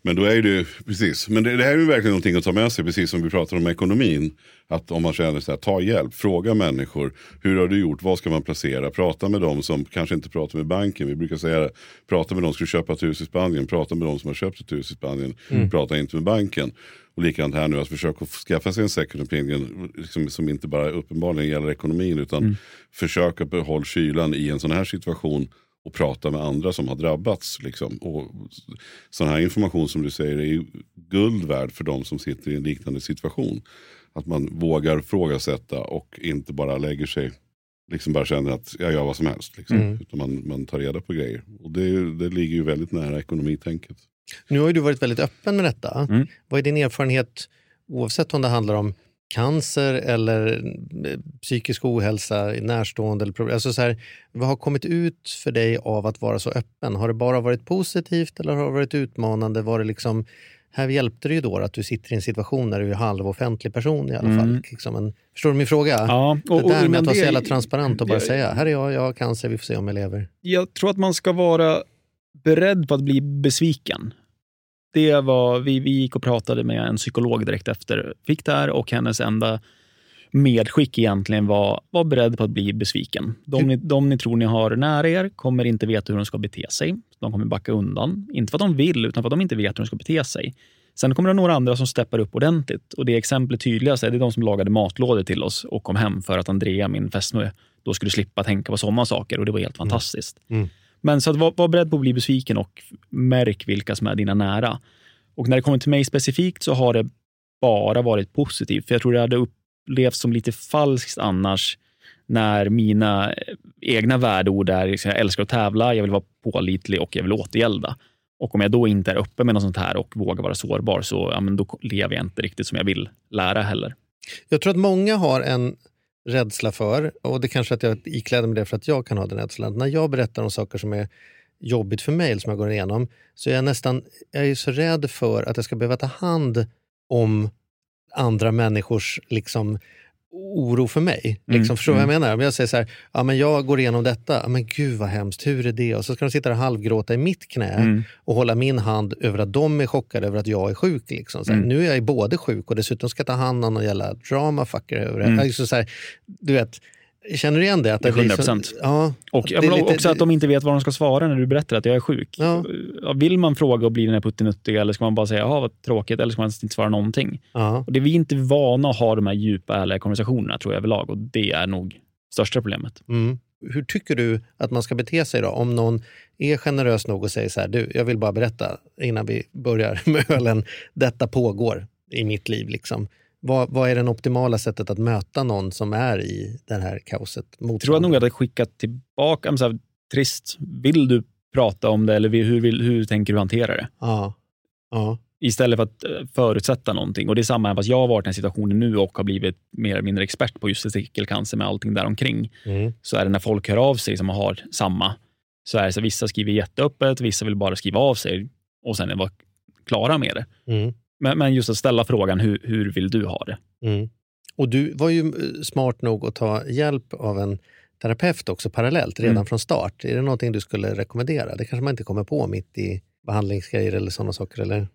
Men då är det ju, precis. Men det, det här är ju verkligen någonting att ta med sig, precis som vi pratar om ekonomin. Att om man känner så här, ta hjälp, fråga människor. Hur har du gjort? Vad ska man placera? Prata med dem som kanske inte pratar med banken. Vi brukar säga det, prata med dem som ska köpa ett hus i Spanien. Prata med dem som har köpt ett hus i Spanien. Prata inte med banken. Och likadant här nu, att försöka skaffa sig en second opinion liksom, som inte bara uppenbarligen gäller ekonomin. Utan försöka behålla kylan i en sån här situation och prata med andra som har drabbats. Liksom. Och sån här information som du säger är ju guld värd för de som sitter i en liknande situation. Att man vågar frågasätta och inte bara lägger sig, liksom bara känner att jag gör vad som helst. Liksom. Mm. Utan man, man tar reda på grejer. Och det, det ligger ju väldigt nära ekonomitänket. Nu har ju du varit väldigt öppen med detta. Mm. Vad är din erfarenhet, oavsett om det handlar om cancer eller eh, psykisk ohälsa, närstående eller problem? Alltså så här, vad har kommit ut för dig av att vara så öppen? Har det bara varit positivt eller har det varit utmanande? Var det liksom, här hjälpte det ju då att du sitter i en situation där du är halvoffentlig person i alla Mm. fall. Liksom en, förstår du min fråga? Ja, det där med att vara så jävla transparent och bara det- säga, här är jag, jag har cancer, vi får se om jag lever. Jag tror att man ska vara beredd på att bli besviken. Det var, vi, vi gick och pratade med en psykolog direkt efter fick det här och hennes enda medskick egentligen var, var beredd på att bli besviken. De, ni, de ni tror ni har nära er kommer inte veta hur de ska bete sig. De kommer backa undan. Inte för att de vill, utan för att de inte vet hur de ska bete sig. Sen kommer det några andra som steppar upp ordentligt. Och Det exemplet tydligast är det de som lagade matlådor till oss och kom hem för att Andrea, min fästmö, då skulle slippa tänka på sådana saker. Och Det var helt fantastiskt. Mm. Men så att var, var beredd på att bli besviken och märk vilka som är dina nära. Och när det kommer till mig specifikt så har det bara varit positivt. För jag tror det hade upplevts som lite falskt annars när mina eh, egna värdeord är liksom, jag älskar att tävla, jag vill vara pålitlig och jag vill återgälda. Och om jag då inte är öppen med något sånt här och vågar vara sårbar så ja, men då lever jag inte riktigt som jag vill lära heller. Jag tror att många har en rädsla för, och det kanske att jag ikläder mig det för att jag kan ha den rädslan, när jag berättar om saker som är jobbigt för mig som jag går igenom, så är jag nästan jag är så rädd för att jag ska behöva ta hand om andra människors liksom, oro för mig. Mm, Liksom, förstår du vad mm. jag menar? Om jag säger så här, ja, men jag går igenom detta, ja, men gud vad hemskt, hur är det? Och så ska de sitta där och halvgråta i mitt knä Mm. och hålla min hand över att de är chockade över att jag är sjuk. Liksom. Så här, Mm. Nu är jag både sjuk och dessutom ska jag ta hand om någon jävla dramafucker över det. Mm. Alltså, så här, du vet, känner du igen det? Att det blir så- 100%. Ja, Och att ja, det är men lite- också att de inte vet vad de ska svara när du berättar att jag är sjuk. Ja. Vill man fråga och bli den här puttinuttiga eller ska man bara säga ja vad tråkigt eller ska man inte svara någonting? Ja. Och det, vi är inte vana att ha de här djupa, ärliga konversationerna tror jag överlag och det är nog största problemet. Mm. Hur tycker du att man ska bete sig då? Om någon är generös nog och säger så här, du, jag vill bara berätta innan vi börjar med ölen, detta pågår i mitt liv. Liksom. Vad, vad är det optimala sättet att möta någon som är i det här kaoset? Jag tror jag nog att jag skickat tillbaka, så här, trist, vill du prata om det eller hur, vill, hur tänker du hantera det? Ja. ja. Istället för att eh, förutsätta någonting. Och det är samma, även fast jag har varit i den situationen nu och har blivit mer eller mindre expert på just testikelcancer med allting däromkring. Mm. Så är det när folk hör av sig som har samma, så är det så vissa skriver jätteöppet, vissa vill bara skriva av sig och sen vara klara med det. Mm. Men, men just att ställa frågan, hur, hur vill du ha det? Mm. Och du var ju eh, smart nog att ta hjälp av en terapeut också parallellt redan Mm. från start. Är det någonting du skulle rekommendera? Det kanske man inte kommer på mitt i behandlingsgrejer eller sådana saker? Eller?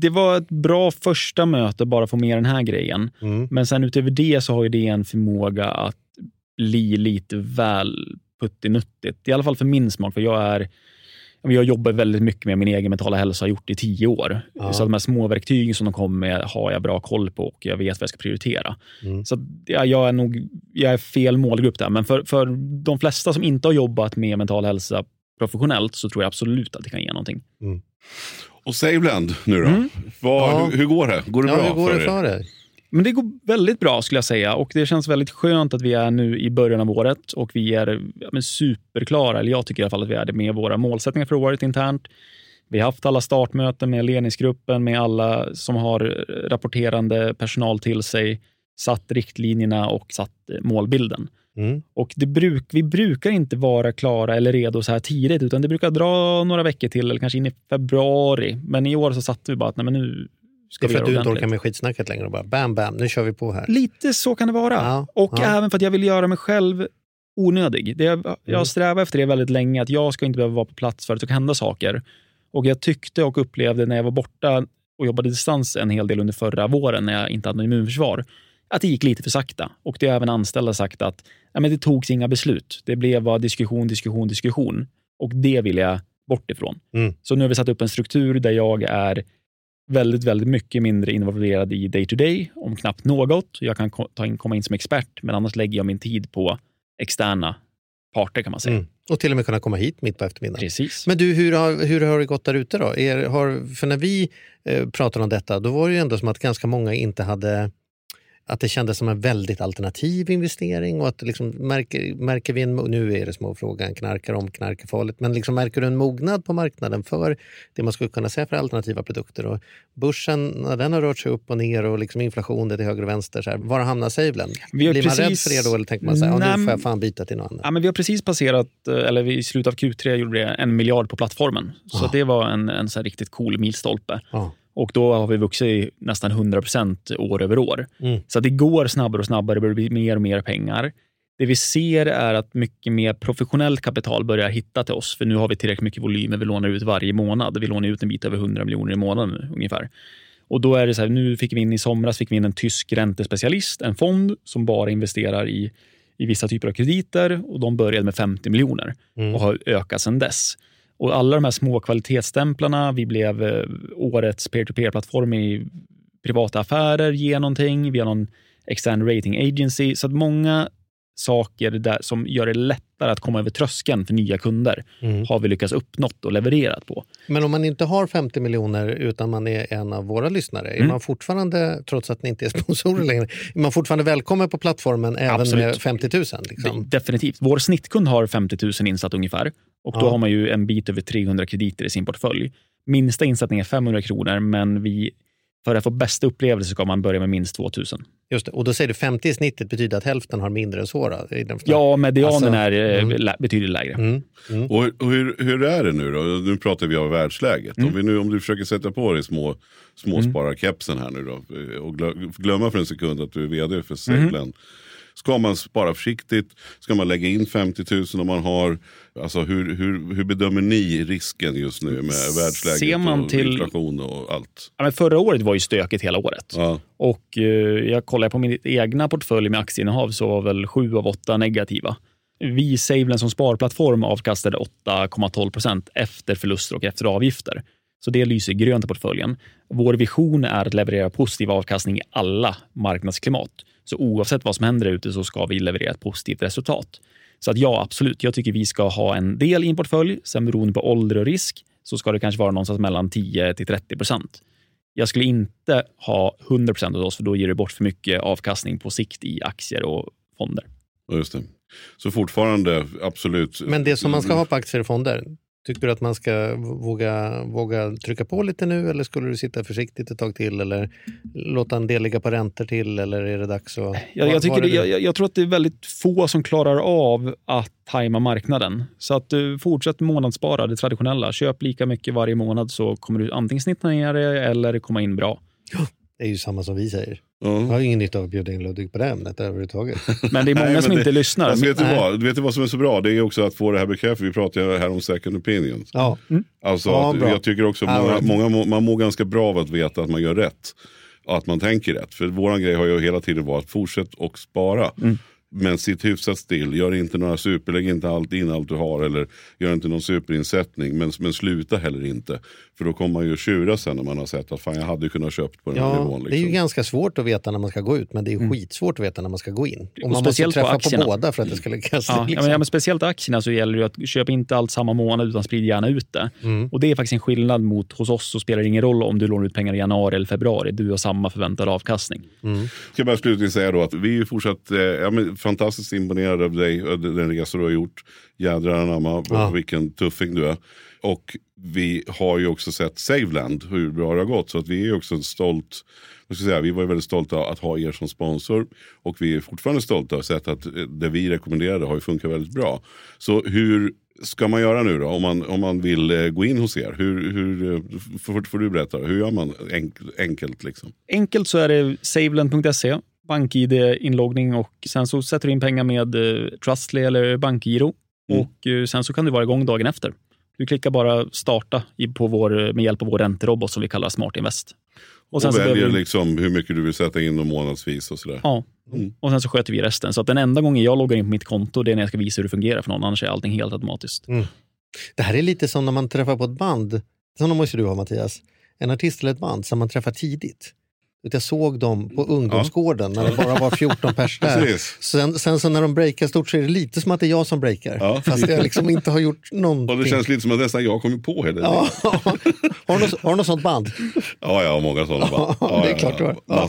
Det var ett bra första möte bara få med den här grejen. Mm. Men sen utöver det så har ju det en förmåga att bli lite väl puttinuttigt. I alla fall för min smak, för jag är jag jobbar väldigt mycket med min egen mentala hälsa, har gjort det i tio år. Ja. Så de här små verktygen som de kommer med har jag bra koll på och jag vet vad jag ska prioritera. Mm. Så att, ja, jag är nog jag är fel målgrupp där. Men för, för de flesta som inte har jobbat med mental hälsa professionellt så tror jag absolut att det kan ge någonting. Och SaveLend nu då? Mm. Vad, Ja. hur, hur går det? Går det Ja, bra hur går för det er? för dig? Men det går väldigt bra skulle jag säga och det känns väldigt skönt att vi är nu i början av året och vi är ja, superklara, eller jag tycker i alla fall att vi är det med våra målsättningar för året internt. Vi har haft alla startmöten med ledningsgruppen, med alla som har rapporterande personal till sig, satt riktlinjerna och satt målbilden. Mm. Och det bruk, vi brukar inte vara klara eller redo så här tidigt, utan det brukar dra några veckor till, eller kanske in i februari. Men i år så satte vi bara att nej, men nu Det ska är vi för att du inte orkar med skitsnacket längre och bara bam, bam, nu kör vi på här. Lite så kan det vara. Ja, och ja. även för att jag vill göra mig själv onödig. Det, jag jag Mm. har strävat efter det väldigt länge, att jag ska inte behöva vara på plats för att det ska hända saker. Och jag tyckte och upplevde när jag var borta och jobbade distans en hel del under förra våren, när jag inte hade något immunförsvar, att det gick lite för sakta. Och det har även anställda sagt att ja, men det togs inga beslut. Det blev bara diskussion, diskussion, diskussion. Och det vill jag bort ifrån. Mm. Så nu har vi satt upp en struktur där jag är väldigt, väldigt mycket mindre involverad i day to day, om knappt något. Jag kan ta in, komma in som expert, men annars lägger jag min tid på externa parter kan man säga. Mm. Och till och med kunna komma hit mitt på eftermiddagen. Precis. Men du, hur har, hur har det gått där ute då? Er, har, för när vi eh, pratade om detta, då var det ju ändå som att ganska många inte hade att det kändes som en väldigt alternativ investering och att liksom, märker, märker vi en, nu är det små frågan, knarkar om knark är farligt, men liksom, märker du en mognad på marknaden för det man skulle kunna säga för alternativa produkter? Och börsen, när den har rört sig upp och ner och liksom inflation till höger och vänster, så här, var hamnar Savelen? Blir man rädd precis- för det då eller tänker man så här, Nej, nu får jag fan byta till något annat? Ja, men vi har precis passerat, eh, eller i slutet av Q3 gjorde vi en miljard på plattformen. Så Ah. det var en, en så riktigt cool milstolpe. Ja. Och då har vi vuxit nästan 100% år över år. Mm. Så det går snabbare och snabbare, det blir mer och mer pengar. Det vi ser är att mycket mer professionellt kapital börjar hitta till oss, för nu har vi tillräckligt mycket volymer vi lånar ut varje månad. Vi lånar ut en bit över 100 miljoner i månaden ungefär. Och då är det så här, nu fick vi in i somras fick vi in en tysk räntespecialist, en fond som bara investerar i, i vissa typer av krediter och de började med 50 miljoner Mm. och har ökat sedan dess. Och alla de här små kvalitetsstämplarna, vi blev eh, årets peer-to-peer-plattform i privata affärer, ge någonting, vi har någon extern rating agency. Så att många saker där som gör det lättare att komma över tröskeln för nya kunder Mm. har vi lyckats uppnått och levererat på. Men om man inte har 50 miljoner utan man är en av våra lyssnare, är Mm. man fortfarande, trots att ni inte är sponsorer längre, är man fortfarande välkommen på plattformen även Absolut. med 50 000? Liksom? Definitivt. Vår snittkund har 50 000 insatt ungefär och då Ja. har man ju en bit över 300 krediter i sin portfölj. Minsta insättning är 500 kronor, men vi för att få bästa upplevelse ska man börja med minst 2000. Just det. Och då säger du 50 i snittet betyder att hälften har mindre än så? Då, i den- Ja, medianen Alltså, är eh, mm. lä- betydligt lägre. Mm. Och, och hur, hur är det nu då? Nu pratar vi om världsläget. Om, vi nu, om du försöker sätta på dig små, småspararkepsen här nu då och glö- glömma för en sekund att du är vd för Saveland. Ska man spara försiktigt? Ska man lägga in 50 000 om man har? Alltså hur, hur, hur bedömer ni risken just nu med världsläget Ser man och till- inflation och allt? Ja, men förra året var ju stökigt hela året. Ja. Och eh, jag kollar på min egna portfölj med aktieinnehav så var väl sju av åtta negativa. Vi, Saveland som sparplattform, avkastade 8,12 procent efter förluster och efter avgifter. Så det lyser grönt i portföljen. Vår vision är att leverera positiv avkastning i alla marknadsklimat. Så oavsett vad som händer där ute så ska vi leverera ett positivt resultat. Så att ja, absolut. Jag tycker vi ska ha en del i en portfölj. Sen beroende på ålder och risk så ska det kanske vara någonstans mellan 10 till 30 procent. Jag skulle inte ha 100 procent hos oss, för då ger det bort för mycket avkastning på sikt i aktier och fonder. Just det. Så fortfarande absolut. Men det som man ska ha på aktier och fonder, tycker du att man ska våga, våga trycka på lite nu eller skulle du sitta försiktigt ett tag till eller låta en del ligga på räntor till eller är det dags att... Jag, jag, tycker det, jag, jag- tror att det är väldigt få som klarar av att tajma marknaden. Så att du fortsätt månadsspara det traditionella. Köp lika mycket varje månad så kommer du antingen snitta ner det eller komma in bra. Det är ju samma som vi säger. Ja. Jag har ingen nytta av att bjuda in Ludvig på det ämnet överhuvudtaget. Men det är många Nej, som det- inte lyssnar. Alltså, vet, du vad? vet du vad som är så bra? Det är också att få det här bekräftat. Vi pratade här om second opinions. Ja, Alltså, Ja, att jag tycker också många, många, må- man mår ganska bra av att veta att man gör rätt. Att man tänker rätt. För våran grej har ju hela tiden varit att fortsätta och spara. Mm. Men sitt hyfsat still. Gör inte några super, lägg inte allt in allt du har. Eller gör inte någon superinsättning. Men, men sluta heller inte. För då kommer man ju tjura sen när man har sett att fan jag hade kunnat köpt på den här ja nivån. det är ju Liksom. ganska svårt att veta när man ska gå ut men det är ju skitsvårt att veta när man ska gå in. Och man måste speciellt på träffa på, aktierna. båda för att det ska lyckas. Ja, ja, liksom. men, ja, men speciellt aktierna så gäller det att köpa inte allt samma månad utan sprid gärna ut det. Mm. Och Det är faktiskt en skillnad mot hos oss så spelar det ingen roll om du lånar ut pengar i januari eller februari. Du har samma förväntad avkastning. Ska bara slutligen säga då att vi är ju fortsatt eh, ja, men fantastiskt imponerade av dig och den resa du har gjort. Jädrar anamma, Ja. vilken tuffing du är. Och vi har ju också sett Saveland, hur bra det har gått. Så att vi är också stolt, jag ska säga, vi var väldigt stolta att ha er som sponsor. Och vi är fortfarande stolta att ha sett att det vi rekommenderade har funkat väldigt bra. Så hur ska man göra nu då om man, om man vill eh, gå in hos er? Hur, hur, eh, får, får du berätta, hur gör man enk, enkelt liksom? Enkelt så är det saveland.se, bank-id-inloggning och sen så sätter du in pengar med eh, Trustly eller bankgiro Mm. och eh, sen så kan du vara igång dagen efter. Du klickar bara starta på vår, med hjälp av vår ränterobot som vi kallar Smart Invest. Och, sen så väljer behöver du- liksom hur mycket du vill sätta in och månadsvis och sådär. Ja, Mm. och sen så sköter vi resten. Så att den enda gången jag loggar in på mitt konto det är när jag ska visa hur det fungerar för någon, annars är allting helt automatiskt. Det här är lite som när man träffar på ett band, sådana måste du ha Mattias, en artist eller ett band som man träffar tidigt. Jag såg dem på ungdomsgården när det bara var 14 pers där. Sen, sen så när de breakar stort så är det lite som att det är jag som breakar. Ja. Fast jag liksom inte har gjort någonting. Och det känns lite som att nästan jag kommer på tiden. Ja. har, du något, har du något sånt band? Ja, jag har många sådana band. Ja, det är ja, klart du har. Ja.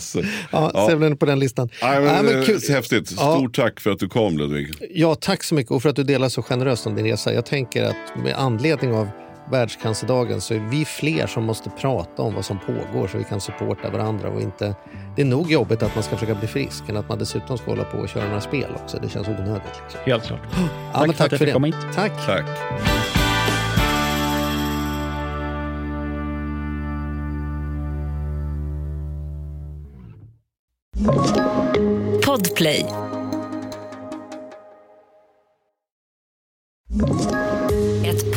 Ja, Ja. Sävlen på den listan. Nej, men, Nej, men kul. Häftigt. Ja. Stort tack för att du kom Ludvig. Ja, tack så mycket och för att du delar så generöst om din resa. Jag tänker att med anledning av Världscancerdagen så är vi fler som måste prata om vad som pågår så vi kan supporta varandra och inte... Det är nog jobbigt att man ska försöka bli frisk än att man dessutom ska hålla på och köra några spel också. Det känns onödigt. Liksom. Helt klart. Ja, men för att jag fick komma hit. Tack. Tack. Podplay.